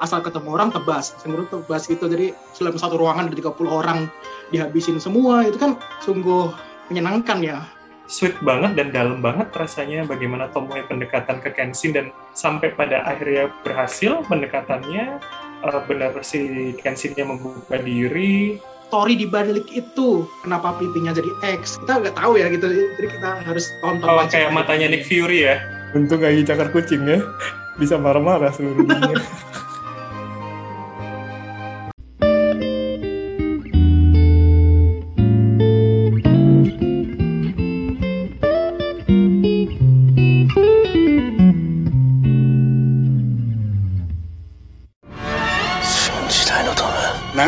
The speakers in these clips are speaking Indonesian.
asal ketemu orang tebas cemburu tebas gitu. Jadi dalam satu ruangan ada 30 orang dihabisin semua itu kan sungguh menyenangkan ya. Sweet banget dan dalam banget rasanya bagaimana Tomoe pendekatan ke Kenshin dan sampai pada akhirnya berhasil pendekatannya uh, benar si Kenshinnya membuka diri. Story di balik itu kenapa pipinya jadi X? Kita nggak tahu ya gitu. Jadi kita harus tonton oh, kayak matanya Nick Fury ya? Untung kayak cakar kucing ya. Bisa marah-marah seluruh dunia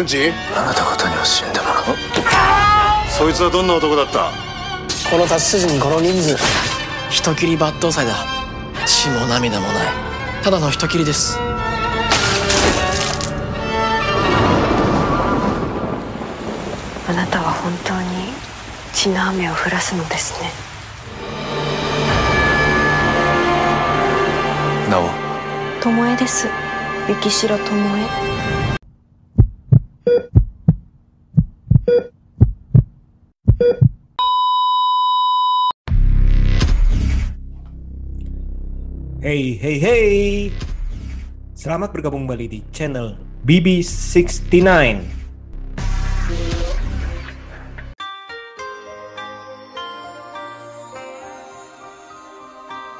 何時？あなた方には死んでもらう。そいつはどんな男だった？この太刀筋にこの人数。人斬り抜刀斎だ。血も涙もない。ただの人斬りです。あなたは本当に血の雨を降らすのですね。なお。巴です。雪城巴 Hey, hey, hey. Selamat bergabung kembali di channel BB69.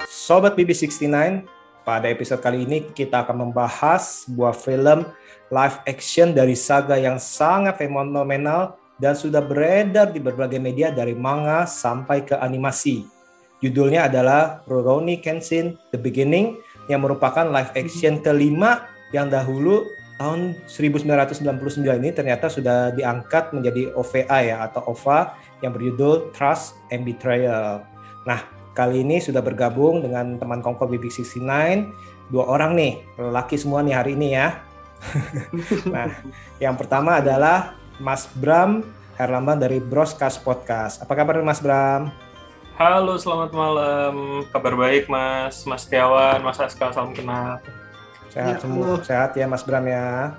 Sobat BB69, pada episode kali ini kita akan membahas sebuah film live action dari saga yang sangat fenomenal dan sudah beredar di berbagai media dari manga sampai ke animasi Judulnya adalah Rurouni Kenshin The Beginning yang merupakan live action kelima yang dahulu tahun 1999 ini ternyata sudah diangkat menjadi OVA ya atau OVA yang berjudul Trust and Betrayal. Nah, kali ini sudah bergabung dengan teman kongko BB69 dua orang nih, laki semua nih hari ini ya. nah, yang pertama adalah Mas Bram Herlambang dari Broscast Podcast. Apa kabar Mas Bram? Halo, selamat malam. Kabar baik, Mas. Mas Tiawan, Mas Aska, salam kenal. Sehat ya, semua, sehat ya Mas Bram ya.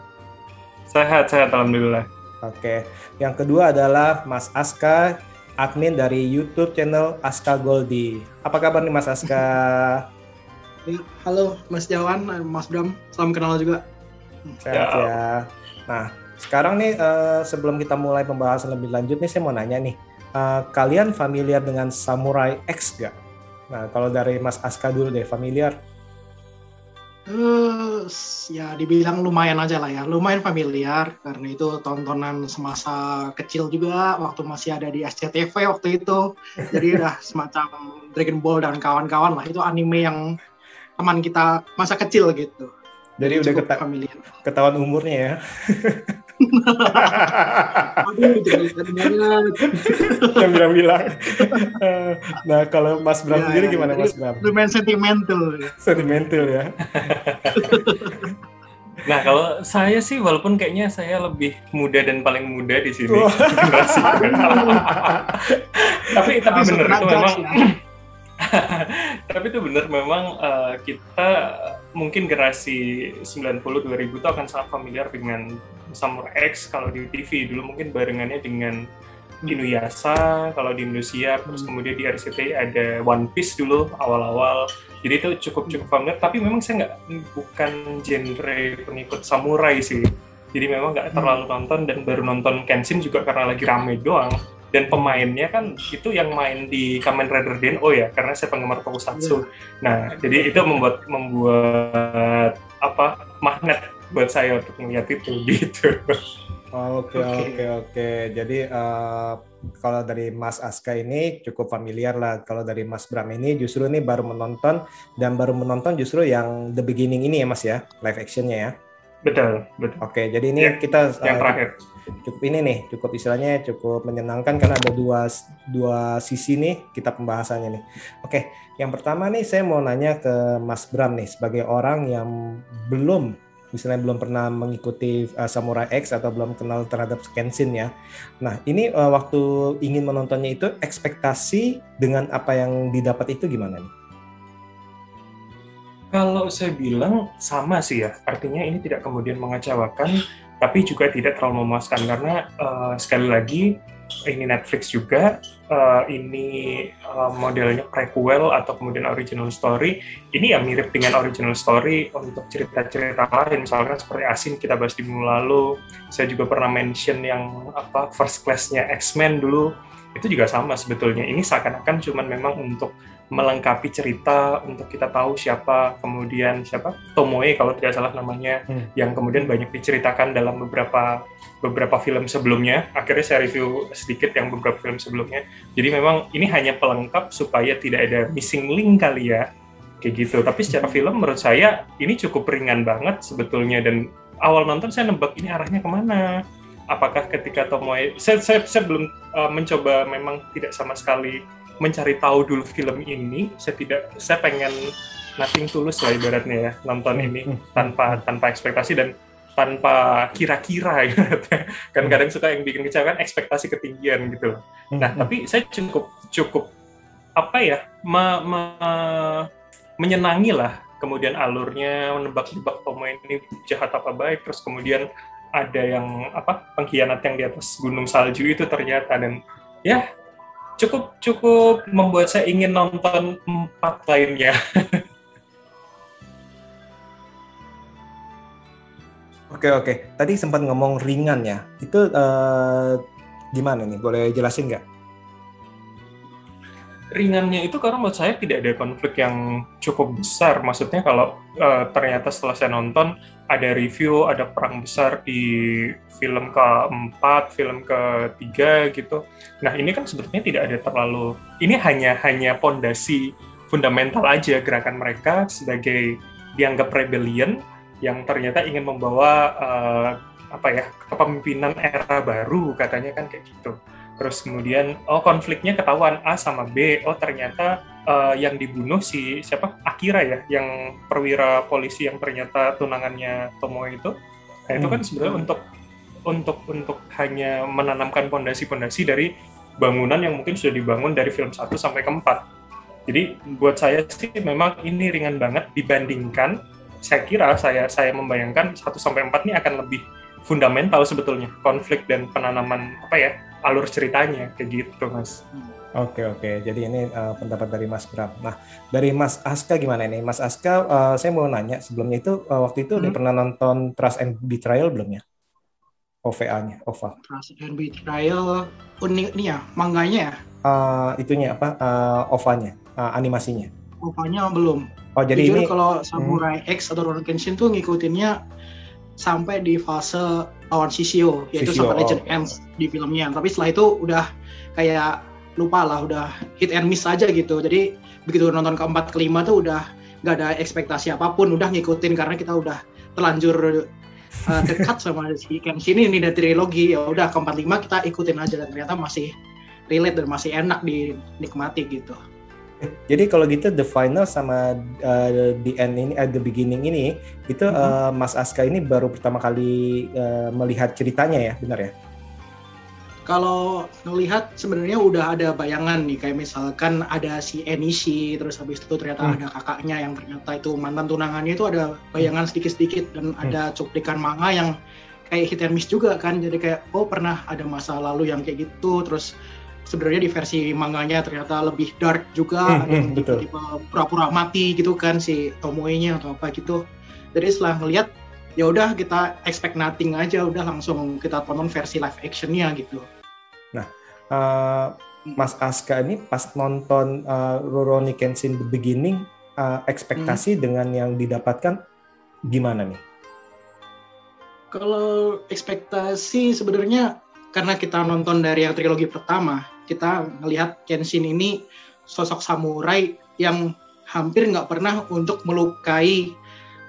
Sehat, sehat, alhamdulillah. Oke, yang kedua adalah Mas Aska, admin dari YouTube channel Aska Goldi. Apa kabar nih Mas Aska? Ya, halo Mas Tiawan, Mas Bram, salam kenal juga. Sehat ya. ya. Nah, sekarang nih uh, sebelum kita mulai pembahasan lebih lanjut nih, saya mau nanya nih uh, kalian familiar dengan Samurai X gak? Nah, kalau dari Mas Aska dulu deh, familiar? Uh, ya dibilang lumayan aja lah ya, lumayan familiar karena itu tontonan semasa kecil juga waktu masih ada di SCTV waktu itu. Jadi udah semacam Dragon Ball dan kawan-kawan lah itu anime yang teman kita masa kecil gitu. Jadi, Jadi udah keta familiar. ketahuan umurnya ya. Aduh, yang bilang-bilang. nah, kalau Mas Bram ya, sendiri ya, gimana Mas Bram? Lumayan sentimental. Sentimental ya. Nah, kalau saya sih walaupun kayaknya saya lebih muda dan paling muda di sini oh. generasi. tapi tapi benar itu memang ya. tapi itu benar memang uh, kita mungkin generasi 90 2000 itu akan sangat familiar dengan Samurai X kalau di TV dulu mungkin barengannya dengan Inuyasha kalau di Indonesia terus hmm. kemudian di RCTI ada One Piece dulu awal-awal jadi itu cukup cukup familiar tapi memang saya nggak bukan genre pengikut samurai sih jadi memang nggak terlalu hmm. nonton dan baru nonton Kenshin juga karena lagi rame doang dan pemainnya kan itu yang main di Kamen Rider Den-O ya karena saya penggemar tokusatsu. Yeah. Nah, jadi itu membuat membuat apa magnet buat saya untuk melihat itu gitu. Oke oke oke. Jadi uh, kalau dari Mas Aska ini cukup familiar lah. Kalau dari Mas Bram ini justru ini baru menonton dan baru menonton justru yang The Beginning ini ya Mas ya, live actionnya ya. Betul betul. Oke jadi ini ya, kita yang uh, terakhir cukup ini nih cukup istilahnya cukup menyenangkan karena ada dua dua sisi nih kita pembahasannya nih. Oke yang pertama nih saya mau nanya ke Mas Bram nih sebagai orang yang belum misalnya belum pernah mengikuti uh, Samurai X atau belum kenal terhadap Kenshin ya. Nah, ini uh, waktu ingin menontonnya itu ekspektasi dengan apa yang didapat itu gimana nih? Kalau saya bilang sama sih ya, artinya ini tidak kemudian mengecewakan, tapi juga tidak terlalu memuaskan karena uh, sekali lagi ini Netflix juga, uh, ini uh, modelnya prequel atau kemudian original story. Ini ya mirip dengan original story untuk cerita-cerita lain, misalkan seperti Asin kita bahas di minggu lalu. Saya juga pernah mention yang apa first class-nya X-Men dulu. Itu juga sama sebetulnya. Ini seakan-akan cuman memang untuk melengkapi cerita untuk kita tahu siapa kemudian siapa? Tomoe kalau tidak salah namanya hmm. yang kemudian banyak diceritakan dalam beberapa beberapa film sebelumnya. Akhirnya saya review sedikit yang beberapa film sebelumnya. Jadi memang ini hanya pelengkap supaya tidak ada missing link kali ya kayak gitu. Tapi secara hmm. film menurut saya ini cukup ringan banget sebetulnya. Dan awal nonton saya nebak ini arahnya ke mana? Apakah ketika Tomoe saya, saya, saya belum uh, mencoba memang tidak sama sekali mencari tahu dulu film ini saya tidak saya pengen nothing tulus lah ibaratnya ya nonton ini hmm. tanpa tanpa ekspektasi dan tanpa kira-kira gitu. kan kadang suka yang bikin kecewa kan ekspektasi ketinggian gitu hmm, nah tapi saya cukup cukup apa ya me, me, menyenangi lah kemudian alurnya menebak-nebak Tomo ini jahat apa baik terus kemudian ada yang apa pengkhianat yang di atas gunung salju itu ternyata dan ya cukup cukup membuat saya ingin nonton empat lainnya. oke oke, tadi sempat ngomong ringan ya. Itu uh, gimana nih? Boleh jelasin nggak? Ringannya itu karena menurut saya tidak ada konflik yang cukup besar. Maksudnya kalau uh, ternyata setelah saya nonton ada review, ada perang besar di film keempat, film ketiga gitu. Nah ini kan sebetulnya tidak ada terlalu. Ini hanya hanya pondasi fundamental aja gerakan mereka sebagai dianggap rebellion yang ternyata ingin membawa uh, apa ya kepemimpinan era baru katanya kan kayak gitu terus kemudian oh konfliknya ketahuan A sama B. Oh ternyata uh, yang dibunuh si siapa? Akira ya yang perwira polisi yang ternyata tunangannya Tomo itu. Nah itu kan hmm. sebenarnya untuk untuk untuk hanya menanamkan pondasi-pondasi dari bangunan yang mungkin sudah dibangun dari film 1 sampai ke 4 jadi buat saya sih memang ini ringan banget dibandingkan saya kira saya saya membayangkan 1 sampai 4 ini akan lebih fundamental sebetulnya konflik dan penanaman apa ya alur ceritanya kayak gitu mas. Oke oke, jadi ini uh, pendapat dari Mas Bram. Nah dari Mas Aska gimana nih? Mas Aska, uh, saya mau nanya sebelumnya itu uh, waktu itu hmm. udah pernah nonton Trust and Betrayal belum ya? OVA-nya, OVA. Trust and Betrayal, unik nih ya, manganya ya? Uh, itunya apa? Uh, OVA-nya, uh, animasinya. OVA-nya belum. Oh jadi Jujur ini kalau Samurai hmm. X atau Rurouni Kenshin tuh ngikutinnya sampai di fase lawan Shishio yaitu Shishio, sampai Legend oh. Ends di filmnya tapi setelah itu udah kayak lupa lah udah hit and miss aja gitu jadi begitu nonton keempat kelima tuh udah nggak ada ekspektasi apa pun udah ngikutin karena kita udah terlanjur uh, dekat sama si Kenshin ini dari trilogi ya udah keempat lima kita ikutin aja dan ternyata masih relate dan masih enak dinikmati gitu. Jadi kalau gitu the final sama uh, the end ini at the beginning ini itu mm -hmm. uh, Mas Aska ini baru pertama kali uh, melihat ceritanya ya, benar ya? Kalau melihat sebenarnya udah ada bayangan nih kayak misalkan ada si Enishi terus habis itu ternyata hmm. ada kakaknya yang ternyata itu mantan tunangannya itu ada bayangan sedikit-sedikit dan hmm. ada cuplikan manga yang kayak hit and miss juga kan jadi kayak oh pernah ada masa lalu yang kayak gitu terus sebenarnya di versi manganya ternyata lebih dark juga hmm, ada yang hmm, tiba-tiba pura-pura mati gitu kan si Tomoe-nya atau apa gitu jadi setelah ngelihat ya udah kita expect nothing aja udah langsung kita tonton versi live actionnya gitu nah uh, Mas Aska ini pas nonton uh, Rurouni Kenshin The Beginning uh, ekspektasi hmm. dengan yang didapatkan gimana nih? Kalau ekspektasi sebenarnya karena kita nonton dari yang trilogi pertama kita melihat Kenshin ini sosok samurai yang hampir nggak pernah untuk melukai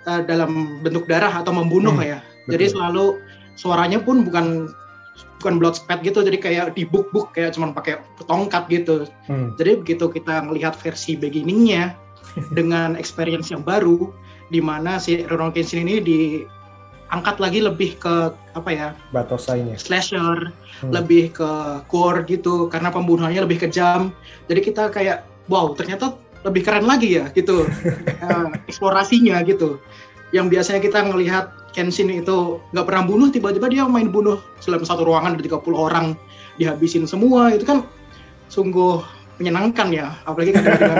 uh, dalam bentuk darah atau membunuh hmm, ya. Betul. Jadi selalu suaranya pun bukan bukan blood spat gitu, jadi kayak dibuk-buk kayak cuman pakai tongkat gitu. Hmm. Jadi begitu kita melihat versi beginningnya dengan experience yang baru, di mana si Rurouni Kenshin ini di angkat lagi lebih ke apa ya batosainya. slasher hmm. lebih ke core gitu karena pembunuhannya lebih kejam. Jadi kita kayak wow ternyata lebih keren lagi ya gitu uh, eksplorasinya gitu. Yang biasanya kita ngelihat Kenshin itu nggak pernah bunuh tiba-tiba dia main bunuh dalam satu ruangan ada 30 orang dihabisin semua itu kan sungguh menyenangkan ya apalagi kan dengan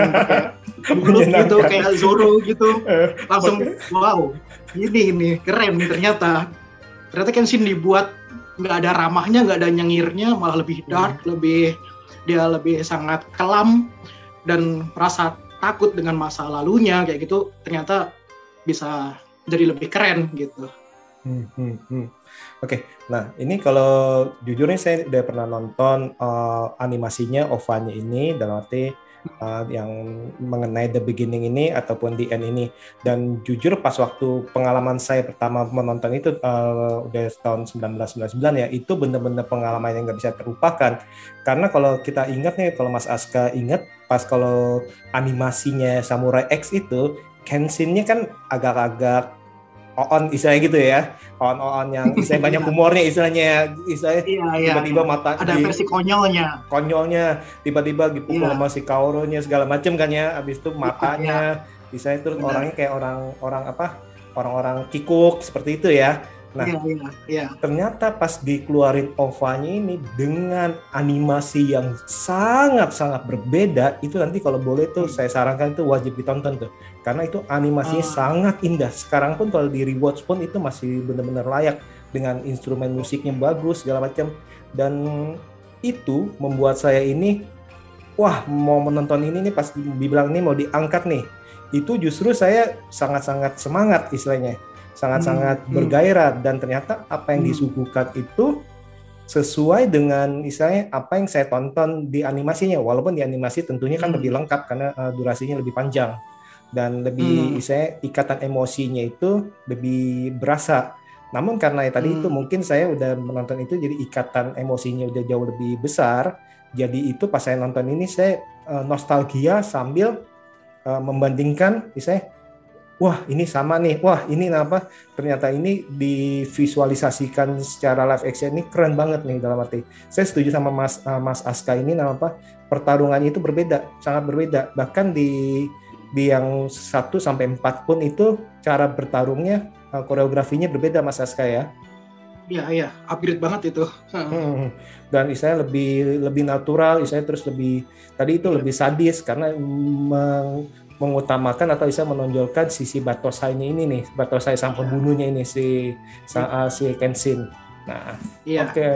gitu kayak Zoro gitu langsung wow ini ini keren nih ternyata ternyata Kenshin dibuat nggak ada ramahnya nggak ada nyengirnya malah lebih dark hmm. lebih dia lebih sangat kelam dan merasa takut dengan masa lalunya kayak gitu ternyata bisa jadi lebih keren gitu. Hmm, hmm, hmm. Oke, nah ini kalau jujur nih saya udah pernah nonton uh, animasinya OVA-nya ini dalam arti uh, yang mengenai the beginning ini ataupun the end ini. Dan jujur pas waktu pengalaman saya pertama menonton itu uh, udah tahun 1999 ya itu bener-bener pengalaman yang nggak bisa terlupakan. Karena kalau kita ingat nih kalau Mas Aska ingat pas kalau animasinya Samurai X itu Kenshin-nya kan agak-agak on istilahnya gitu ya on on yang istilahnya banyak humornya istilahnya istilahnya iya, iya, tiba-tiba iya. mata ada di, versi konyolnya konyolnya tiba-tiba gitu iya. sama si Kauronya segala macam kan ya abis itu matanya iya. istilahnya terus Benar. orangnya kayak orang orang apa orang-orang kikuk seperti itu ya Nah, iya, iya, iya. ternyata pas dikeluarin OVA-nya ini dengan animasi yang sangat-sangat berbeda, itu nanti kalau boleh tuh saya sarankan itu wajib ditonton tuh. Karena itu animasinya oh. sangat indah. Sekarang pun kalau di rewatch pun itu masih benar-benar layak dengan instrumen musiknya bagus segala macam dan itu membuat saya ini wah mau menonton ini nih pas dibilang ini mau diangkat nih. Itu justru saya sangat-sangat semangat istilahnya sangat-sangat hmm. bergairah dan ternyata apa yang hmm. disuguhkan itu sesuai dengan misalnya apa yang saya tonton di animasinya walaupun di animasi tentunya kan hmm. lebih lengkap karena uh, durasinya lebih panjang dan lebih hmm. saya ikatan emosinya itu lebih berasa namun karena ya, tadi hmm. itu mungkin saya udah menonton itu jadi ikatan emosinya udah jauh lebih besar jadi itu pas saya nonton ini saya uh, nostalgia sambil uh, membandingkan misalnya wah ini sama nih, wah ini apa? Ternyata ini divisualisasikan secara live action ini keren banget nih dalam arti. Saya setuju sama Mas uh, Mas Aska ini nama apa? Pertarungannya itu berbeda, sangat berbeda. Bahkan di di yang 1 sampai 4 pun itu cara bertarungnya uh, koreografinya berbeda Mas Aska ya. Iya iya, upgrade banget itu. Hmm. Dan istilahnya lebih lebih natural, istilahnya terus lebih tadi itu ya. lebih sadis karena meng, mengutamakan atau bisa menonjolkan sisi batosainya ini nih, batosai sang pembunuhnya ini si sa, si Kenshin. Nah, iya. oke. Okay.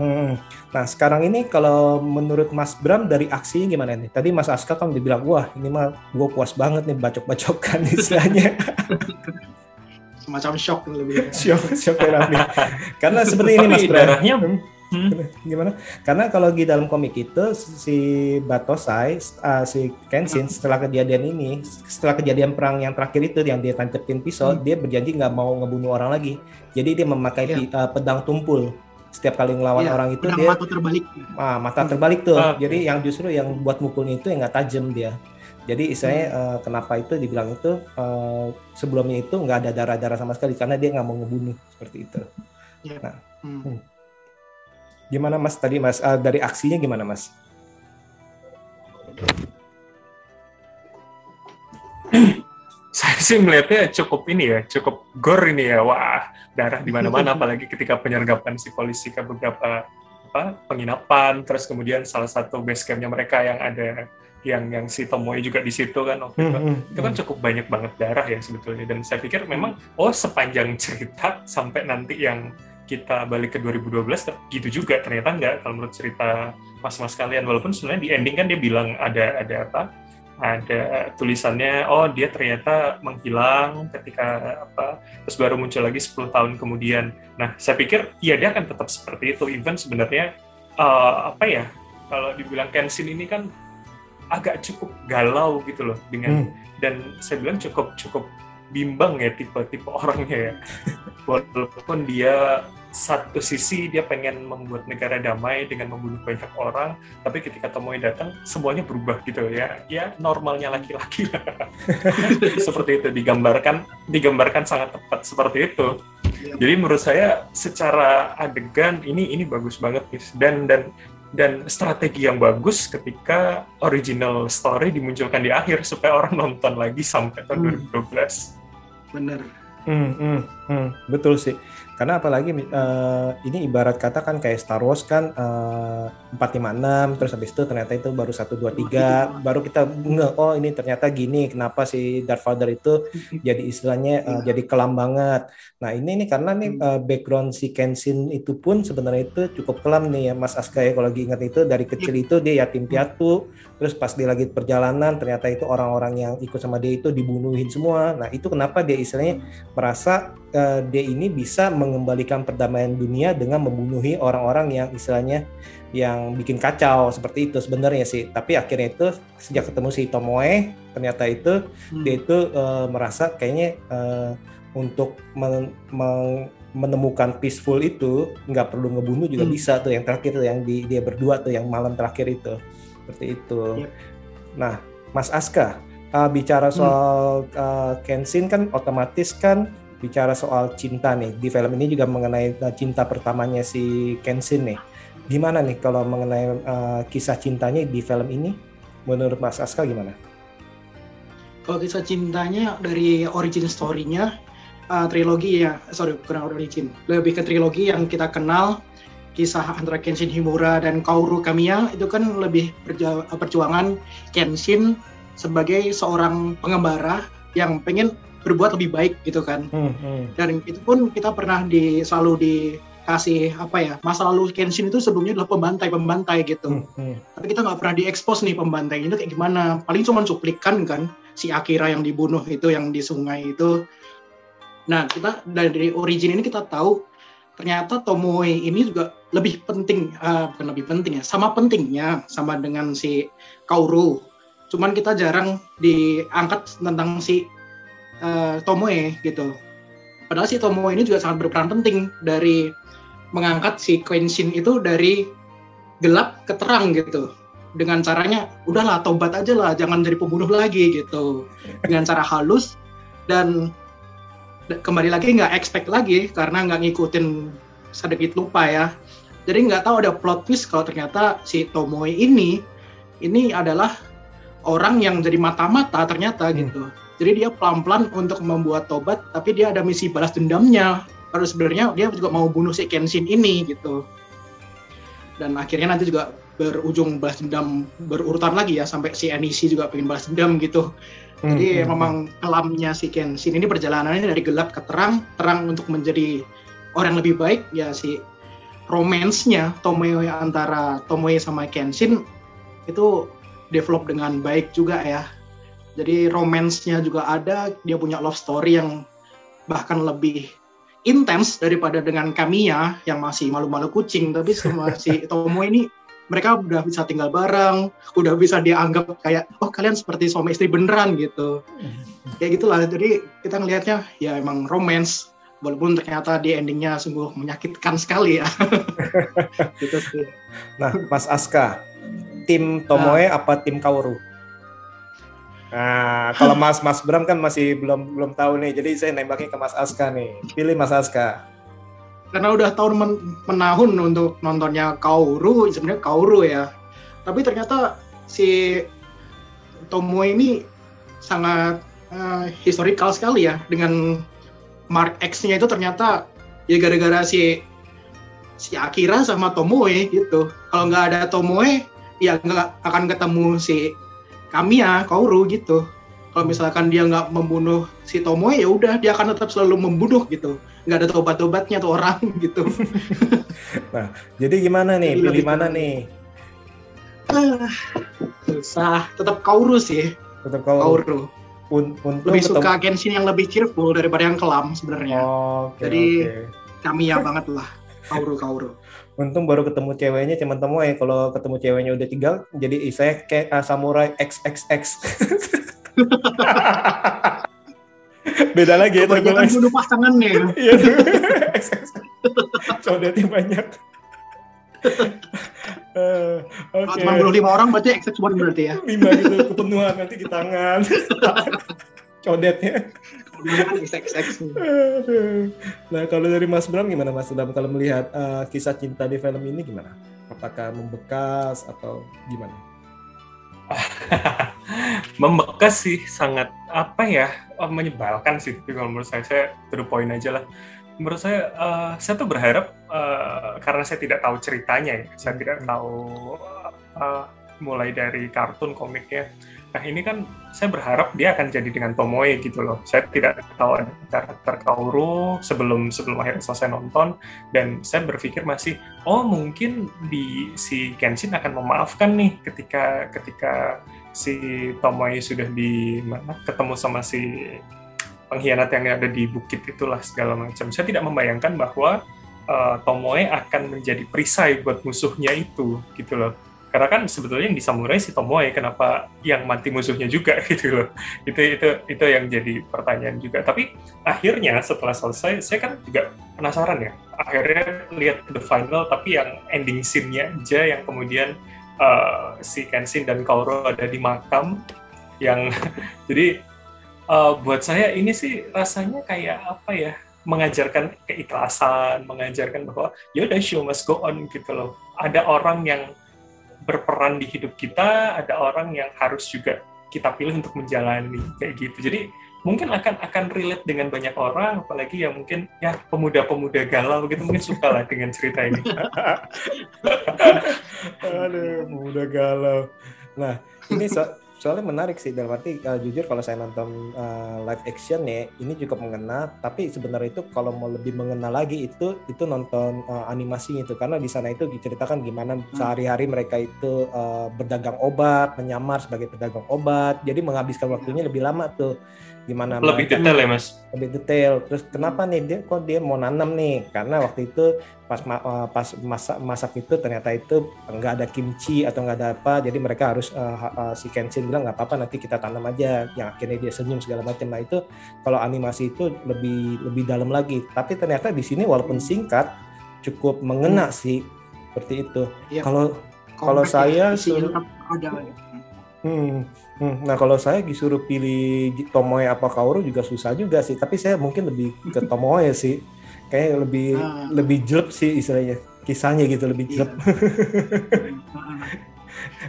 Hmm. Nah, sekarang ini kalau menurut Mas Bram dari aksinya gimana nih? Tadi Mas Aska kan dibilang, wah ini mah gue puas banget nih bacok-bacokan istilahnya. Semacam shock lebih. shock, shock Karena seperti ini Mas Bram. Darahnya, Hmm. Gimana? Karena kalau di dalam komik itu si Batosai, uh, si Kenshin hmm. setelah kejadian ini, setelah kejadian perang yang terakhir itu yang dia tancepin pisau, hmm. dia berjanji nggak mau ngebunuh orang lagi. Jadi dia memakai yeah. uh, pedang tumpul. Setiap kali ngelawan yeah, orang itu dia mata terbalik. Ah, mata terbalik tuh. Ah, Jadi yang justru yang buat mukulnya itu yang nggak tajam dia. Jadi istilahnya hmm. uh, kenapa itu dibilang itu uh, sebelumnya itu nggak ada darah-darah sama sekali karena dia nggak mau ngebunuh seperti itu. Yeah. Nah, hmm. Hmm. Gimana Mas tadi Mas uh, dari aksinya gimana Mas? Saya sih melihatnya cukup ini ya, cukup gor ini ya. Wah, darah di mana-mana apalagi ketika penyergapan si polisi ke beberapa apa, penginapan, terus kemudian salah satu base campnya mereka yang ada yang yang si Tomoe juga di situ kan waktu itu. Hmm, hmm, itu kan hmm. cukup banyak banget darah ya sebetulnya dan saya pikir memang oh sepanjang cerita sampai nanti yang kita balik ke 2012 gitu juga ternyata enggak kalau menurut cerita mas-mas kalian. Walaupun sebenarnya di ending kan dia bilang ada ada apa? Ada tulisannya oh dia ternyata menghilang ketika apa terus baru muncul lagi 10 tahun kemudian. Nah saya pikir ya dia akan tetap seperti itu. Even sebenarnya uh, apa ya kalau dibilang Kenshin ini kan agak cukup galau gitu loh dengan hmm. dan saya bilang cukup cukup bimbang ya tipe-tipe orangnya ya. Walaupun dia satu sisi dia pengen membuat negara damai dengan membunuh banyak orang, tapi ketika Tomoe datang semuanya berubah gitu ya. Ya normalnya laki-laki seperti itu digambarkan digambarkan sangat tepat seperti itu. Jadi menurut saya secara adegan ini ini bagus banget nih dan dan dan strategi yang bagus ketika original story dimunculkan di akhir supaya orang nonton lagi sampai tahun Hmm. 2012. Bener. Hmm, hmm, hmm, betul sih. Karena apalagi eh, ini ibarat kata kan kayak Star Wars kan eh, 456 terus habis itu ternyata itu baru 1 2 3 baru kita nge oh ini ternyata gini kenapa si Darth Vader itu jadi istilahnya eh, jadi kelam banget. Nah, ini nih karena nih eh, background si Kenshin itu pun sebenarnya itu cukup kelam nih ya Mas Aska ya kalau lagi ingat itu dari kecil itu dia yatim piatu terus pas dia lagi perjalanan ternyata itu orang-orang yang ikut sama dia itu dibunuhin semua. Nah, itu kenapa dia istilahnya merasa eh, dia ini bisa mengembalikan perdamaian dunia dengan membunuhi orang-orang yang istilahnya yang bikin kacau seperti itu sebenarnya sih. Tapi akhirnya itu sejak ketemu si Tomoe ternyata itu Hmm. dia itu eh, merasa kayaknya eh, untuk men- meng- menemukan peaceful itu nggak perlu ngebunuh juga Hmm. bisa tuh yang terakhir tuh yang di, dia berdua tuh yang malam terakhir itu seperti itu. Yep. Nah, Mas Aska eh, bicara soal eh, Kenshin kan otomatis kan bicara soal cinta nih di film ini juga mengenai eh, cinta pertamanya si Kenshin nih. Gimana nih kalau mengenai eh, kisah cintanya di film ini? Menurut Mas Aska gimana? Kalau kisah cintanya dari origin story-nya uh, trilogi ya, sorry bukan origin, lebih ke trilogi yang kita kenal kisah antara Kenshin Himura dan Kaoru Kamiya itu kan lebih perjuangan Kenshin sebagai seorang pengembara yang pengen berbuat lebih baik gitu kan. Hmm, hmm. Dan itu pun kita pernah di selalu dikasih apa ya masa lalu Kenshin itu sebelumnya adalah pembantai pembantai gitu Hmm, hmm. tapi kita nggak pernah diekspos nih pembantai itu kayak gimana paling cuma cuplikan kan si Akira yang dibunuh itu yang di sungai itu nah kita dari origin ini kita tahu ternyata Tomoe ini juga lebih penting eh, bukan lebih penting ya sama pentingnya sama dengan si Kaoru cuman kita jarang diangkat tentang si eh, Tomoe gitu. Padahal si Tomoe ini juga sangat berperan penting dari mengangkat si Kenshin itu dari gelap ke terang gitu. Dengan caranya udahlah tobat aja lah jangan jadi pembunuh lagi gitu. Dengan cara halus dan kembali lagi nggak expect lagi karena nggak ngikutin sedikit lupa ya. Jadi nggak tahu ada plot twist kalau ternyata si Tomoe ini ini adalah orang yang jadi mata-mata ternyata Hmm. gitu jadi dia pelan-pelan untuk membuat tobat tapi dia ada misi balas dendamnya Padahal sebenarnya dia juga mau bunuh si Kenshin ini gitu dan akhirnya nanti juga berujung balas dendam berurutan lagi ya sampai si Anishi juga pengen balas dendam gitu. Jadi Hmm, hmm, memang kelamnya si Kenshin ini perjalanannya dari gelap ke terang, terang untuk menjadi orang yang lebih baik ya si romance-nya Tomoe antara Tomoe sama Kenshin itu develop dengan baik juga ya. Jadi romance-nya juga ada, dia punya love story yang bahkan lebih intens daripada dengan Kamiya yang masih malu-malu kucing, tapi sama si Tomoe ini mereka udah bisa tinggal bareng, udah bisa dianggap kayak oh kalian seperti suami istri beneran gitu. Kayak gitulah. Jadi kita ngelihatnya ya emang romance walaupun ternyata di endingnya sungguh menyakitkan sekali ya. gitu sih. Nah, Mas Aska, tim Tomoe apa tim Kaoru? Nah, kalau Mas Mas Bram kan masih belum belum tahu nih, jadi saya nembaknya ke Mas Aska nih. Pilih Mas Aska. Karena udah tahun men- menahun untuk nontonnya Kaoru, sebenarnya Kaoru ya. Tapi ternyata si Tomoe ini sangat eh, historical sekali ya dengan Mark X-nya itu ternyata ya gara-gara si si Akira sama Tomoe gitu. Kalau nggak ada Tomoe, ya nggak akan ketemu si Kamiya, Kaoru gitu. Kalau misalkan dia nggak membunuh si Tomoe, ya udah dia akan tetap selalu membunuh gitu. Nggak ada tobat-tobatnya tuh orang gitu. Jadi gimana nih? Jadi Pilih mana nih? Ah, Susah. Tetap Kaoru sih, Tetap Kaoru. Kaoru. Un- untung Lebih ketemu- suka Genshin yang lebih cheerful daripada yang kelam sebenarnya. Oke, Jadi- oke. Kamiya banget lah. Kaoru, Kaoru. Untung baru ketemu ceweknya cuman Tomoe. Kalau ketemu ceweknya udah tinggal, jadi saya kayak ah, samurai XXX. Beda lagi ya Kebanyakan bunuh pasangannya. Iya tuh. XXX. Codenya banyak. Eh, Oke. cuma bunuh lima orang berarti XX1 berarti ya. Lima gitu kepenuhan nanti di tangan. Codetnya. Kebanyakan. Nah kalau dari Mas Bram gimana Mas Bram kalau melihat eh, kisah cinta di film ini gimana? Apakah membekas atau gimana? membekas sih sangat apa ya oh, menyebalkan sih tapi kalau menurut saya saya to the point aja lah menurut saya uh, saya tuh berharap uh, karena saya tidak tahu ceritanya ya saya tidak tahu uh, mulai dari kartun komiknya Nah ini kan saya berharap dia akan jadi dengan Tomoe gitu loh. Saya tidak tahu ada karakter Kaoru sebelum sebelum akhirnya selesai nonton dan saya berpikir masih oh mungkin di si Kenshin akan memaafkan nih ketika ketika si Tomoe sudah di mana ketemu sama si pengkhianat yang ada di bukit itulah segala macam. Saya tidak membayangkan bahwa uh, Tomoe akan menjadi perisai buat musuhnya itu gitu loh karena kan sebetulnya yang di samurai si Tomoe kenapa yang mati musuhnya juga gitu loh. Itu itu itu yang jadi pertanyaan juga. Tapi akhirnya setelah selesai saya kan juga penasaran ya. Akhirnya lihat the final tapi yang ending scene-nya aja yang kemudian uh, si Kenshin dan Kaoru ada di makam yang jadi uh, buat saya ini sih rasanya kayak apa ya mengajarkan keikhlasan, mengajarkan bahwa ya udah show must go on gitu loh. Ada orang yang berperan di hidup kita, ada orang yang harus juga kita pilih untuk menjalani kayak gitu. Jadi mungkin akan akan relate dengan banyak orang, apalagi yang mungkin ya pemuda-pemuda galau gitu mungkin suka lah dengan cerita ini. Aduh, pemuda galau. Nah, ini so soalnya menarik sih dalam arti uh, jujur kalau saya nonton uh, live action ya ini cukup mengena tapi sebenarnya itu kalau mau lebih mengena lagi itu itu nonton uh, animasi itu. Karena di sana itu diceritakan gimana hmm. sehari-hari mereka itu uh, berdagang obat menyamar sebagai pedagang obat. Jadi menghabiskan waktunya lebih lama tuh gimana lebih detail ya mas? Lebih detail. Terus kenapa nih dia kok dia mau nanam nih? Karena waktu itu pas uh, pas masak masak itu ternyata itu nggak ada kimchi atau nggak ada apa jadi mereka harus uh, uh, si Kenshin bilang nggak apa-apa nanti kita tanam aja. Yang akhirnya dia senyum segala macam. Nah itu kalau animasi itu lebih lebih dalam lagi. Tapi ternyata di sini walaupun singkat cukup mengena hmm. sih seperti itu. Ya. kalau kalau saya ada Hmm, hmm. Nah kalau saya disuruh pilih Tomoe apa Kaoru juga susah juga sih. Tapi saya mungkin lebih ke Tomoe sih. Kayak lebih ah. lebih jelek sih istilahnya. Kisahnya gitu lebih iya. jelek.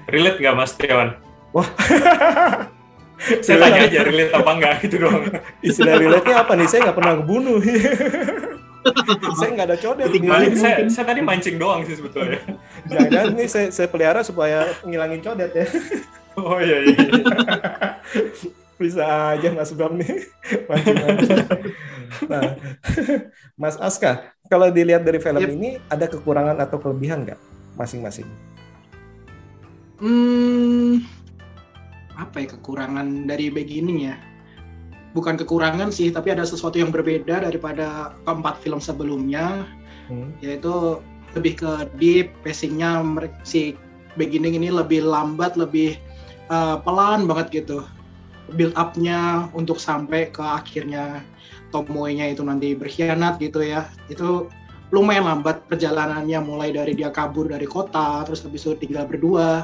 relate nggak Mas Tiawan? Wah. saya tanya aja relate apa enggak gitu doang. Istilah relate-nya apa nih? Saya nggak pernah ngebunuh. saya nggak ada codet. saya, saya tadi mancing doang sih sebetulnya. Jangan nih saya, saya pelihara supaya ngilangin codet ya. Oh iya iya. Bisa aja Mas Bram nih. nah, Mas Aska, kalau dilihat dari film yep. ini ada kekurangan atau kelebihan nggak masing-masing? Hmm, apa ya kekurangan dari beginning ya? Bukan kekurangan sih, tapi ada sesuatu yang berbeda daripada keempat film sebelumnya, hmm. yaitu lebih ke deep, pacingnya si beginning ini lebih lambat, lebih uh, pelan banget gitu. Build up-nya untuk sampai ke akhirnya Tomoe-nya itu nanti berkhianat gitu ya. Itu lumayan lambat perjalanannya mulai dari dia kabur dari kota terus habis itu tinggal berdua.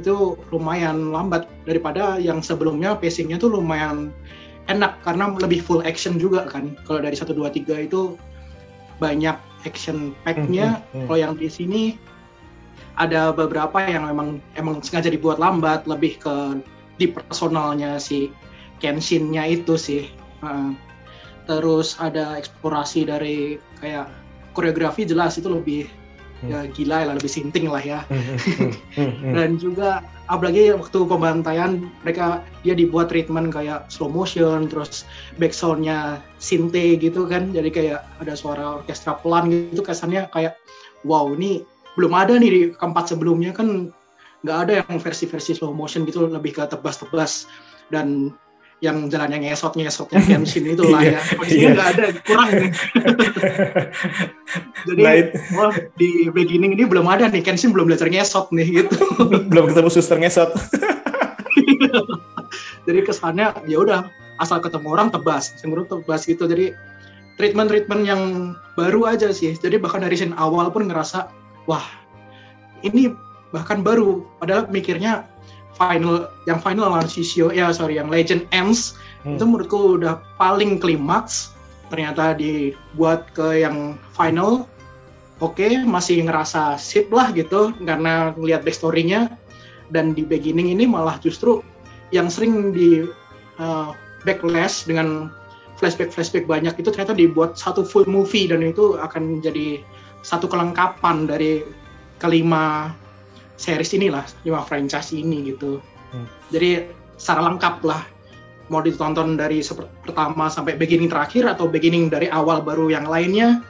Itu lumayan lambat. Daripada yang sebelumnya pacingnya tuh lumayan enak karena lebih full action juga kan. Kalau dari 1, 2, 3 itu banyak action pack-nya. Hmm, hmm, hmm. kalau yang di sini ada beberapa yang memang emang sengaja dibuat lambat lebih ke di personalnya si Kenshin-nya itu sih. Uh, terus ada eksplorasi dari kayak koreografi jelas itu lebih hmm. ya gila lah lebih sinting lah ya. Hmm, hmm, dan juga apalagi waktu pembantaian mereka dia dibuat treatment kayak slow motion terus backsoundnya sinte gitu kan. Jadi kayak ada suara orkestra pelan gitu kesannya kayak wow ini belum ada nih di keempat sebelumnya kan nggak ada yang versi-versi slow motion gitu lebih ke tebas-tebas. Dan yang jalannya ngesot ngesotnya Kenshin itu lah ya. Maksudnya nggak ada kurang. Nih jadi wah, di beginning ini belum ada nih Kenshin belum belajar ngesot nih gitu. Belum ketemu suster ngesot. Jadi kesannya ya udah asal ketemu orang tebas sengurut tebas gitu. Jadi treatment treatment yang baru aja sih. Jadi bahkan dari scene awal pun ngerasa wah ini bahkan baru. Padahal mikirnya final yang final Lancisio ya sorry yang Legend Ends hmm. itu menurutku udah paling klimaks. Ternyata dibuat ke yang final oke masih ngerasa sip lah gitu karena ngelihat backstory-nya. Dan di beginning ini malah justru yang sering di uh, backlash dengan flashback-flashback banyak itu ternyata dibuat satu full movie dan itu akan menjadi satu kelengkapan dari kelima series inilah lima franchise ini gitu. Hmm. Jadi secara lengkap lah mau ditonton dari pertama sampai beginning terakhir atau beginning dari awal baru yang lainnya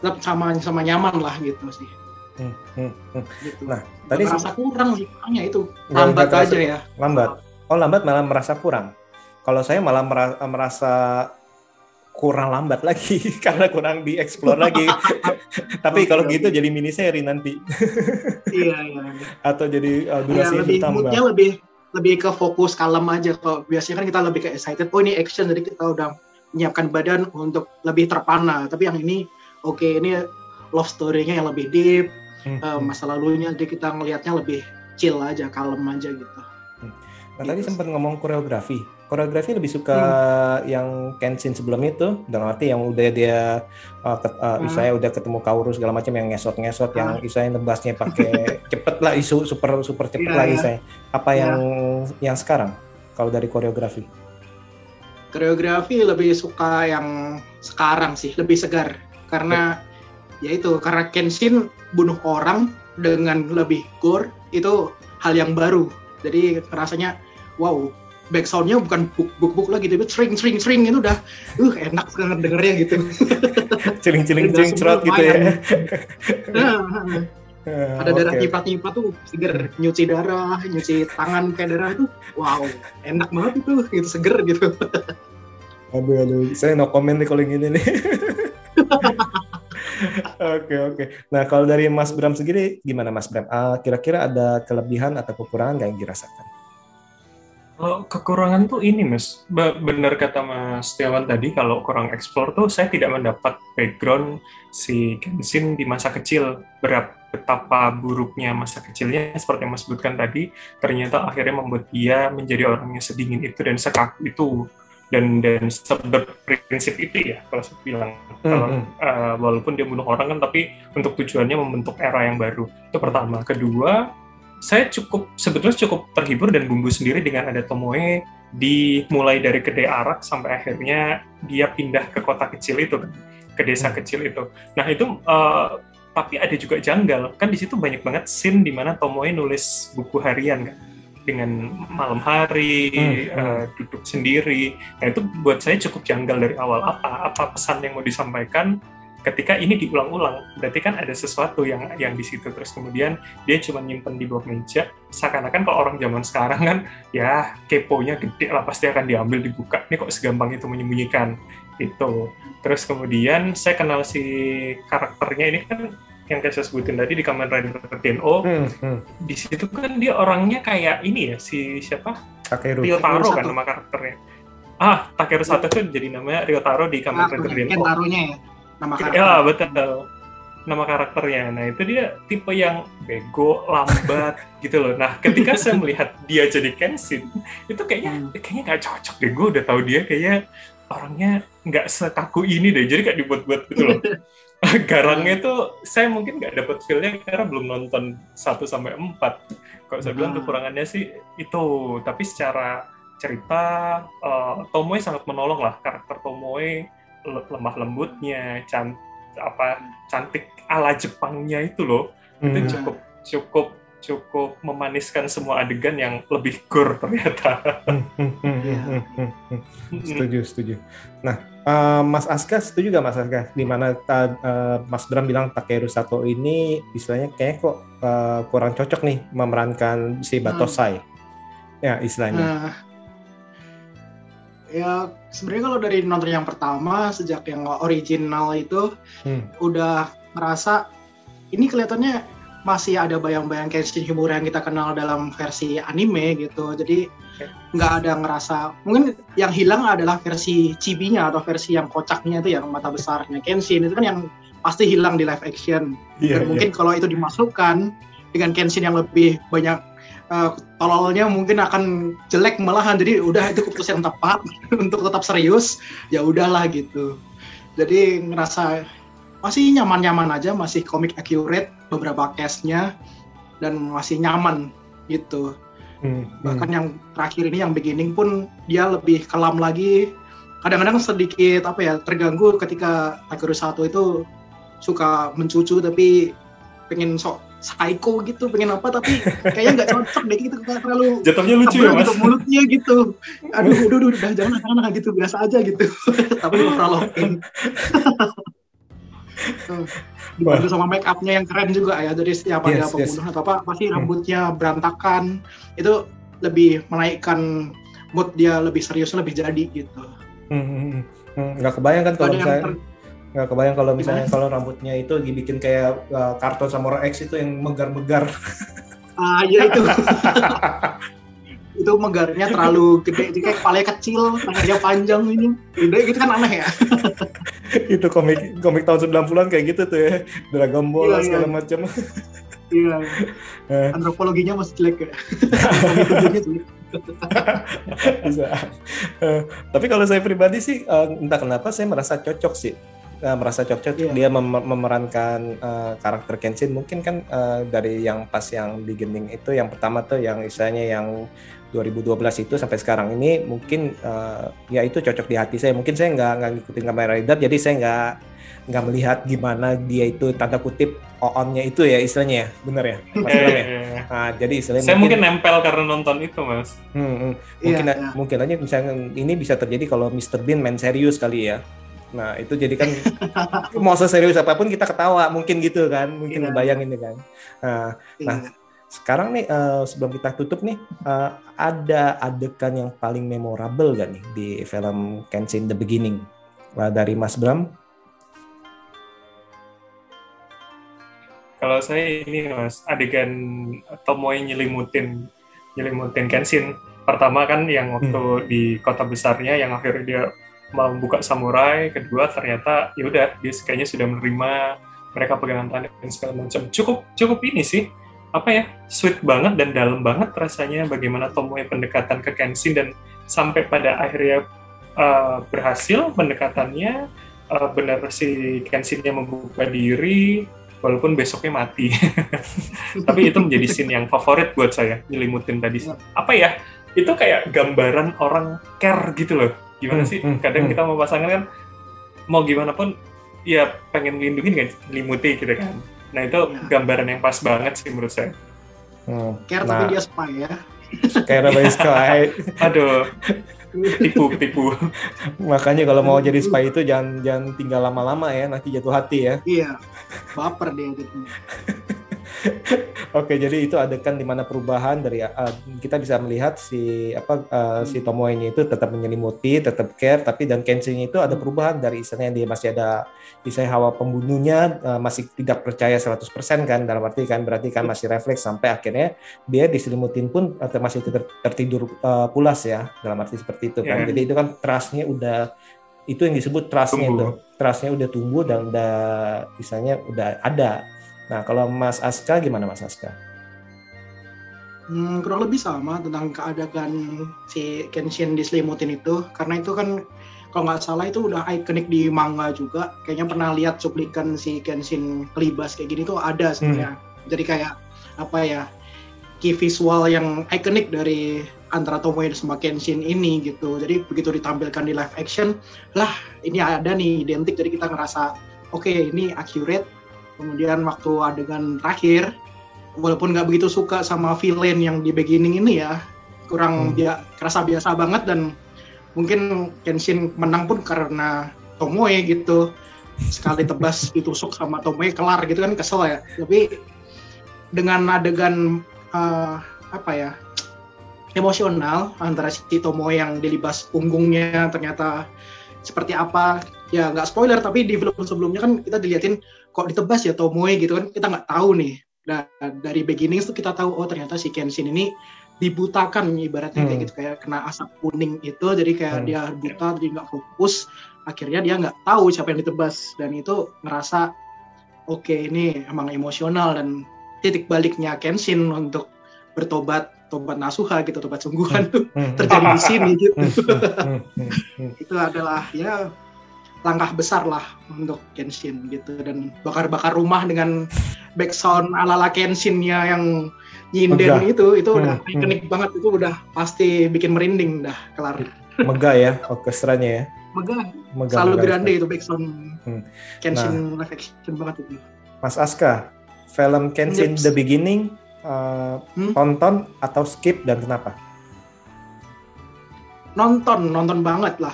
tetap sama sama nyaman lah gitu sih. Hmm, hmm, hmm. Gitu. Nah, tadi merasa kurang sih itu lambat aja ya. Lambat. Oh lambat malah merasa kurang. Kalau saya malah merasa kurang lambat lagi karena kurang dieksplor lagi. Tapi kalau gitu jadi mini seri nanti. iya iya. Atau jadi uh, durasi ya, lebih, bertambah. lebih lebih ke fokus kalem aja. Kalau biasanya kan kita lebih ke excited. Oh ini action jadi kita udah menyiapkan badan untuk lebih terpana. Tapi yang ini oke okay, ini love story-nya yang lebih deep. Hmm. Uh, masa lalunya jadi kita ngelihatnya lebih chill aja, kalem aja gitu. Hmm. Nah gitu. tadi sempat ngomong koreografi koreografi lebih suka hmm. yang Kenshin sebelum itu dengan arti yang udah dia uh, ket, uh, hmm. Isaya udah ketemu Kaoru segala macam yang ngesot-ngesot hmm. yang Isaya nebasnya pakai cepet lah isu super super cepet yeah, lah. Isaya apa yeah. yang yang sekarang kalau dari koreografi koreografi lebih suka yang sekarang sih lebih segar karena ya, ya itu karena Kenshin bunuh orang dengan lebih gore itu hal yang baru jadi rasanya wow backsoundnya bukan buk buk buk lagi tapi sering sering sering itu udah uh enak banget dengernya gitu. Ciling ciling ciling cerot gitu ya. Uh, ada darah okay. nyipat-nyipat tuh seger nyuci darah nyuci tangan kayak darah itu wow enak banget itu gitu seger gitu. Aduh aduh saya no comment nih kalau gini nih Oke oke. Nah kalau dari Mas Bram sendiri gimana Mas Bram? Uh, kira-kira ada kelebihan atau kekurangan yang dirasakan? Kalau kekurangan tuh ini mas, benar kata Mas Setiawan tadi, kalau kurang eksplor tuh saya tidak mendapat background si Kenshin di masa kecil, berapa betapa buruknya masa kecilnya seperti yang Mas sebutkan tadi, ternyata akhirnya membuat dia menjadi orang yang sedingin itu dan sekaku itu dan dan seberprinsip itu ya kalau saya bilang mm -hmm. kalau uh, walaupun dia bunuh orang kan tapi untuk tujuannya membentuk era yang baru itu pertama kedua saya cukup sebetulnya cukup terhibur dan bumbu sendiri dengan ada Tomoe di mulai dari kedai arak sampai akhirnya dia pindah ke kota kecil itu ke desa hmm. kecil itu. Nah itu uh, tapi ada juga janggal kan di situ banyak banget scene di mana Tomoe nulis buku harian kan dengan malam hari hmm, Uh, duduk sendiri. Nah itu buat saya cukup janggal dari awal. Apa apa pesan yang mau disampaikan ketika ini diulang-ulang? Berarti kan ada sesuatu yang yang di situ. Terus kemudian dia cuma nyimpen di bawah meja. Seakan-akan kalau orang zaman sekarang kan ya keponya gede lah pasti akan diambil dibuka. Ini kok segampang itu menyembunyikan? Itu terus kemudian saya kenal si karakternya ini kan yang kayak saya sebutin tadi di Kamen Rider TNO hmm, hmm. di situ kan dia orangnya kayak ini ya si siapa Takeru Ryotaro kan nama karakternya ah Takeru Sato itu jadi namanya Ryotaro di Kamen Rider TNO ya nama ya, karakter. Ya betul. Nama karakternya. Nah itu dia tipe yang bego, lambat gitu loh. Nah ketika saya melihat dia jadi Kenshin, itu kayaknya hmm. kayaknya nggak cocok deh. Gue udah tahu dia kayaknya orangnya nggak sekaku ini deh. Jadi kayak dibuat-buat gitu loh. Garangnya itu saya mungkin nggak dapet feelnya karena belum nonton 1 sampai empat. Kalau saya bilang hmm. kekurangannya sih itu, tapi secara cerita uh, Tomoe sangat menolong lah karakter Tomoe lemah lembutnya, can apa cantik ala Jepangnya itu loh, hmm. itu cukup cukup cukup memaniskan semua adegan yang lebih gur ternyata. setuju, setuju. Nah, uh, Mas Aska setuju gak Mas Aska? Di mana uh, Mas Bram bilang Takeru Sato ini istilahnya kayak kok uh, kurang cocok nih memerankan si Batosai. Hmm. Ya, istilahnya. Uh, ya sebenarnya kalau dari nonton yang pertama sejak yang original itu hmm. udah merasa ini kelihatannya masih ada bayang-bayang Kenshin Himura yang kita kenal dalam versi anime gitu. Jadi nggak ada ngerasa mungkin yang hilang adalah versi chibi-nya atau versi yang kocaknya itu yang mata besarnya. Kenshin itu kan yang pasti hilang di live action. Yeah, dan yeah. mungkin kalau itu dimasukkan dengan Kenshin yang lebih banyak uh, tololnya mungkin akan jelek malahan. Jadi udah itu keputusan yang tepat untuk tetap serius ya udahlah gitu. Jadi ngerasa masih nyaman-nyaman aja masih komik accurate beberapa case-nya dan masih nyaman gitu. Hmm, bahkan yang terakhir ini yang beginning pun dia lebih kelam lagi. Kadang-kadang sedikit apa ya terganggu ketika Takeru Sato itu suka mencucu tapi pengen sok psycho gitu pengen apa tapi kayaknya nggak cocok deh gitu kayak terlalu Jatuhnya lucu ya mas. gitu, mulutnya gitu. Aduh udah udah udah jangan jangan gitu biasa aja gitu. Tapi overlookin dibantu sama make upnya yang keren juga ya dari setiap ada Yes, yes. pembunuh atau apa pasti Hmm. rambutnya berantakan itu lebih menaikkan mood dia lebih serius lebih jadi gitu hmm, hmm, hmm. Hmm, nggak kebayang kan kalau misalnya ter- nggak kebayang kalau misalnya Gimana? kalau rambutnya itu dibikin kayak uh, karton Samurai X itu yang megar-megar ah ya itu itu megarnya terlalu gede jadi kayak kepalanya kecil tangannya panjang ini gede gitu kan aneh ya itu komik komik tahun 90-an kayak gitu tuh ya Dragon Ball Iya, lah iya. segala macam iya Eh. antropologinya masih jelek ya. Bisa. Eh, tapi kalau saya pribadi sih eh, entah kenapa saya merasa cocok sih Eh, merasa cocok Iya. dia mem- memerankan eh, karakter Kenshin mungkin kan eh, dari yang pas yang beginning itu yang pertama tuh yang istilahnya yang 2012 itu sampai sekarang ini mungkin eh, ya itu cocok di hati saya mungkin saya nggak nggak ngikutin Kamen Rider jadi saya nggak nggak melihat gimana dia itu tanda kutip on-nya itu ya istilahnya ya benar ya Mas Ilham ya? eh, Nah, jadi istilahnya saya mungkin nempel karena nonton itu mas. Hmm, hmm. Iya, mungkin iya. mungkin aja misalnya ini bisa terjadi kalau Mr. Bean main serius kali ya. Nah itu jadi kan mau seserius apa pun kita ketawa mungkin gitu kan, mungkin Iya. bayangin ini kan. Nah, Nah, Iya. Sekarang nih eh, sebelum kita tutup nih eh, ada adegan yang paling memorable gak nih di film Kenshin The Beginning Wah, dari Mas Bram? Kalau saya ini mas, adegan Tomoe nyelimutin nyelimutin Kenshin. Pertama kan yang waktu di kota besarnya yang akhirnya dia membuka samurai, kedua ternyata ya udah dia kayaknya sudah menerima mereka pegangan tangan dan segala macam. Cukup cukup ini sih apa ya sweet banget dan dalam banget rasanya bagaimana Tomoe pendekatan ke Kenshin dan sampai pada akhirnya uh, berhasil pendekatannya uh, benar si Kenshinnya membuka diri walaupun besoknya mati. Tapi itu menjadi scene yang favorit buat saya, nyelimutin tadi. Apa ya? Itu kayak gambaran orang care gitu loh. Gimana Hmm, sih? hmm, Kadang hmm. kita mau pasangan kan mau gimana pun ya pengen lindungin kan limuti gitu kan. Nah, itu Ya. gambaran yang pas banget sih menurut saya. Hmm. care Nah, tapi dia spy ya kayak Rabbi Sky. Aduh, tipu tipu. Makanya kalau mau jadi spy itu jangan jangan tinggal lama-lama ya, nanti jatuh hati ya. iya baper dia gitu Oke, jadi itu adegan di mana perubahan dari uh, kita bisa melihat si apa uh, si Tomoe ini itu tetap menyelimuti, tetap care, tapi dan Kenshin itu ada perubahan dari istilahnya dia masih ada istilahnya hawa pembunuhnya uh, masih tidak percaya 100% kan dalam arti kan berarti kan masih refleks sampai akhirnya dia diselimutin pun uh, masih ter- tertidur uh, pulas ya dalam arti seperti itu kan. Iya. Jadi itu kan trustnya udah itu yang disebut trustnya itu trustnya udah tumbuh dan udah misalnya udah ada Nah, kalau Mas Aska gimana Mas Aska? Hmm, kurang lebih sama tentang keadaan si Kenshin diselimutin itu. Karena itu kan kalau nggak salah itu udah ikonik di manga juga. Kayaknya pernah lihat cuplikan si Kenshin kelibas kayak gini tuh ada sebenarnya. Jadi kayak apa ya key visual yang ikonik dari antara Tomoe sama Kenshin ini gitu. Jadi begitu ditampilkan di live action lah ini ada nih identik. Jadi kita ngerasa oke ini accurate kemudian waktu adegan terakhir walaupun nggak begitu suka sama villain yang di beginning ini ya kurang Hmm. dia kerasa biasa banget dan mungkin Kenshin menang pun karena Tomoe gitu sekali tebas ditusuk sama Tomoe kelar gitu kan kesel ya tapi dengan adegan eh, apa ya emosional antara si Tomoe yang dilibas punggungnya ternyata seperti apa ya nggak spoiler tapi di film sebelumnya kan kita diliatin kok ditebas ya Tomoe gitu kan kita nggak tahu nih. Nah, dari beginning itu kita tahu oh ternyata si Kenshin ini dibutakan ibaratnya kayak Hmm. gitu kayak kena asap kuning itu jadi kayak Hmm. dia buta jadi nggak fokus. Akhirnya dia nggak tahu siapa yang ditebas dan itu ngerasa oke ini emang emosional dan titik baliknya Kenshin untuk bertobat tobat nasuha gitu tobat sungguhan tuh Hmm. terjadi di sini gitu. Hmm, hmm, itu adalah ya langkah besar lah untuk Kenshin gitu dan bakar-bakar rumah dengan background ala-ala Kenshinnya yang nyinden Megah. itu itu Hmm, udah hmm. ikonik banget itu udah pasti bikin merinding dah kelar. Megah ya orkestranya ya. Megah, Megah, selalu megah grande itu background Hmm. Kenshin live action banget itu. Mas Aska, film Kenshin Yes. The Beginning uh, Hmm? tonton atau skip dan kenapa? nonton nonton banget lah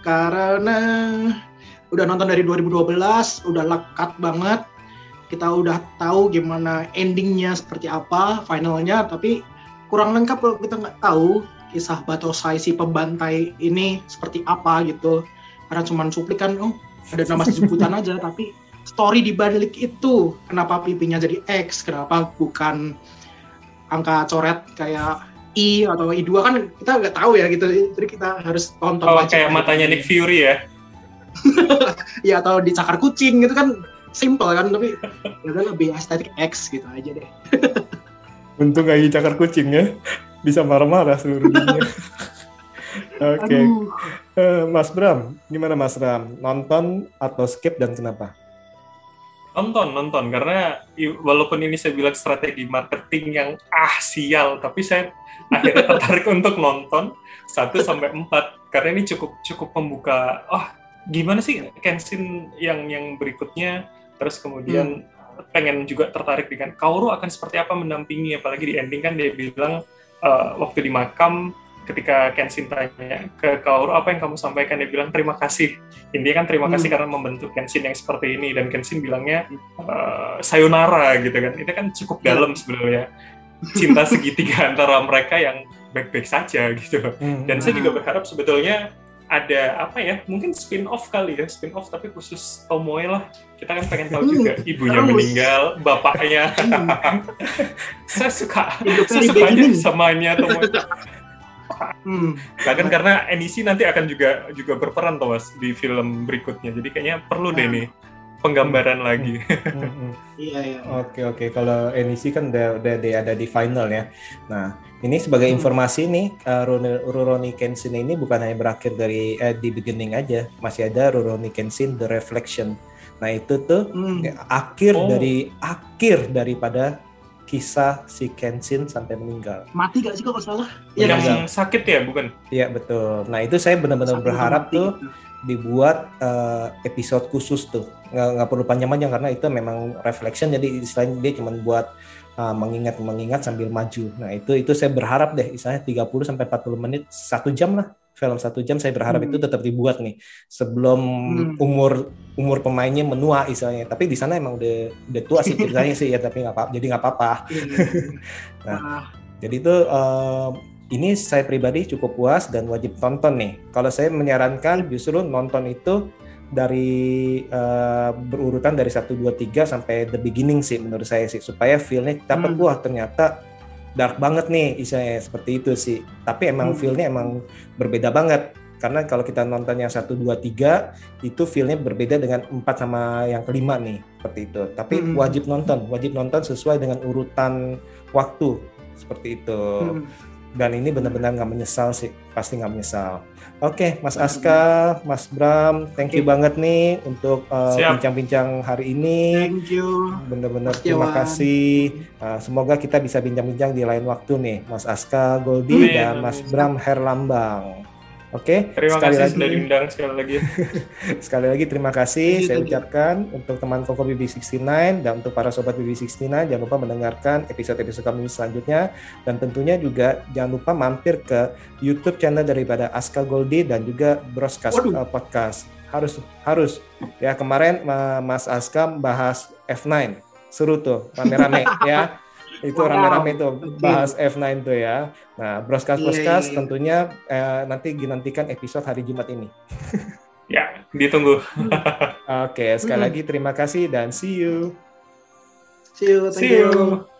karena udah nonton dari 2012 udah lekat banget. Kita udah tahu gimana endingnya seperti apa finalnya. Tapi kurang lengkap kalau kita nggak tahu kisah Batosai si pembantai ini seperti apa gitu. Karena cuman cuplikan oh ada nama sebutan aja. Tapi story di balik itu kenapa pipinya jadi X kenapa bukan angka coret kayak I atau I2 kan kita nggak tahu ya gitu jadi kita harus tonton Oh, wajib kayak aja. matanya Nick Fury ya. ya atau dicakar kucing gitu kan simple kan tapi ya udah lebih estetik X gitu aja deh Untung lagi cakar kucing ya, bisa marah-marah seluruh dunia. Oke, aduh Eh, Mas Bram, gimana Mas Bram? Nonton atau skip dan kenapa? Nonton, nonton. Karena walaupun ini saya bilang strategi marketing yang ah sial, tapi saya akhirnya tertarik untuk nonton 1 sampai 4 karena ini cukup cukup membuka oh gimana sih Kenshin yang yang berikutnya? Terus kemudian pengen juga tertarik dengan Kaoru akan seperti apa mendampingi apalagi di ending kan dia bilang eh, waktu di makam ketika Kenshin tanya ke Kaoru apa yang kamu sampaikan? Dia bilang terima kasih. Intinya kan terima Hmm. kasih karena membentuk Kenshin yang seperti ini dan Kenshin bilangnya eh, sayonara gitu kan. Itu kan cukup dalam sebenarnya cinta segitiga antara mereka yang baik-baik saja gitu Hmm. dan saya juga berharap sebetulnya ada apa ya mungkin spin off kali ya spin off tapi khusus Tomoe lah kita kan pengen tahu Hmm, juga ibunya terus. meninggal bapaknya saya suka saya suka aja beginning. samanya Tomoe hmm. bahkan karena NEC nanti akan juga juga berperan tuh mas di film berikutnya jadi kayaknya perlu deh nih penggambaran lagi Hmm, hmm. iya iya Oke oke kalau NEC kan udah udah dia ada di final ya. Nah ini sebagai Hmm. informasi nih uh, Rurouni Rurouni Kenshin ini bukan hanya berakhir dari eh, di beginning aja, masih ada Rurouni Kenshin The Reflection. Nah itu tuh Hmm. ya, akhir Oh. dari akhir daripada kisah si Kenshin sampai meninggal. mati gak sih kok nggak salah Iya yang? Meninggal. sakit ya bukan Iya betul. Nah itu saya benar-benar berharap mati tuh gitu. Dibuat eh, episode khusus tuh nggak, nggak perlu panjang-panjang karena itu memang reflection jadi istilahnya dia cuma buat uh, mengingat-mengingat sambil maju nah itu itu saya berharap deh istilahnya 30 sampai 40 menit satu jam lah film satu jam saya berharap Hmm. itu tetap dibuat nih sebelum Hmm. umur umur pemainnya menua istilahnya tapi di sana emang udah udah tua sih ceritanya sih ya tapi nggak apa jadi nggak apa-apa Iya. Nah. Ah, jadi itu eh, ini saya pribadi cukup puas dan wajib tonton nih. Kalau saya menyarankan justru nonton itu dari eh, berurutan dari 1 2 3 sampai the beginning sih menurut saya sih supaya feel-nya dapat Hmm. wah ternyata dark banget nih istilahnya seperti itu sih. Tapi emang Hmm. feel-nya emang berbeda banget. Karena kalau kita nonton yang 1 2 3 itu feel-nya berbeda dengan 4 sama yang kelima nih seperti itu. Tapi Hmm. wajib nonton, wajib nonton sesuai dengan urutan waktu seperti itu hmm. Dan ini benar-benar nggak menyesal sih pasti nggak menyesal. Oke Mas Hmm. Aska Mas Bram thank you banget nih untuk uh, Siap. bincang-bincang hari ini. Thank you. Benar-benar Mas terima kasih. Uh, semoga kita bisa bincang-bincang di lain waktu nih. Mas Aska Goldi Amin, dan Mas. Bram Herlambang oke terima sekali kasih lagi. sudah diundang sekali lagi. Sekali lagi terima kasih. You, saya ucapkan untuk teman Koko BB69 dan untuk para sobat BB69 jangan lupa mendengarkan episode-episode kami selanjutnya. Dan tentunya juga jangan lupa mampir ke YouTube channel daripada Aska Goldi dan juga Broscast Waduh. uh, Podcast. Harus harus. Ya kemarin uh, Mas Aska bahas F9 seru tuh rame-rame ya. Itu Wow. rame-rame tuh bahas F9 tuh ya. Nah, Broscast Iya, Podcast iya, iya. tentunya eh, nanti dinantikan episode hari Jumat ini. ya ditunggu Oke, sekali Hmm. lagi terima kasih dan see you. see you thank see you you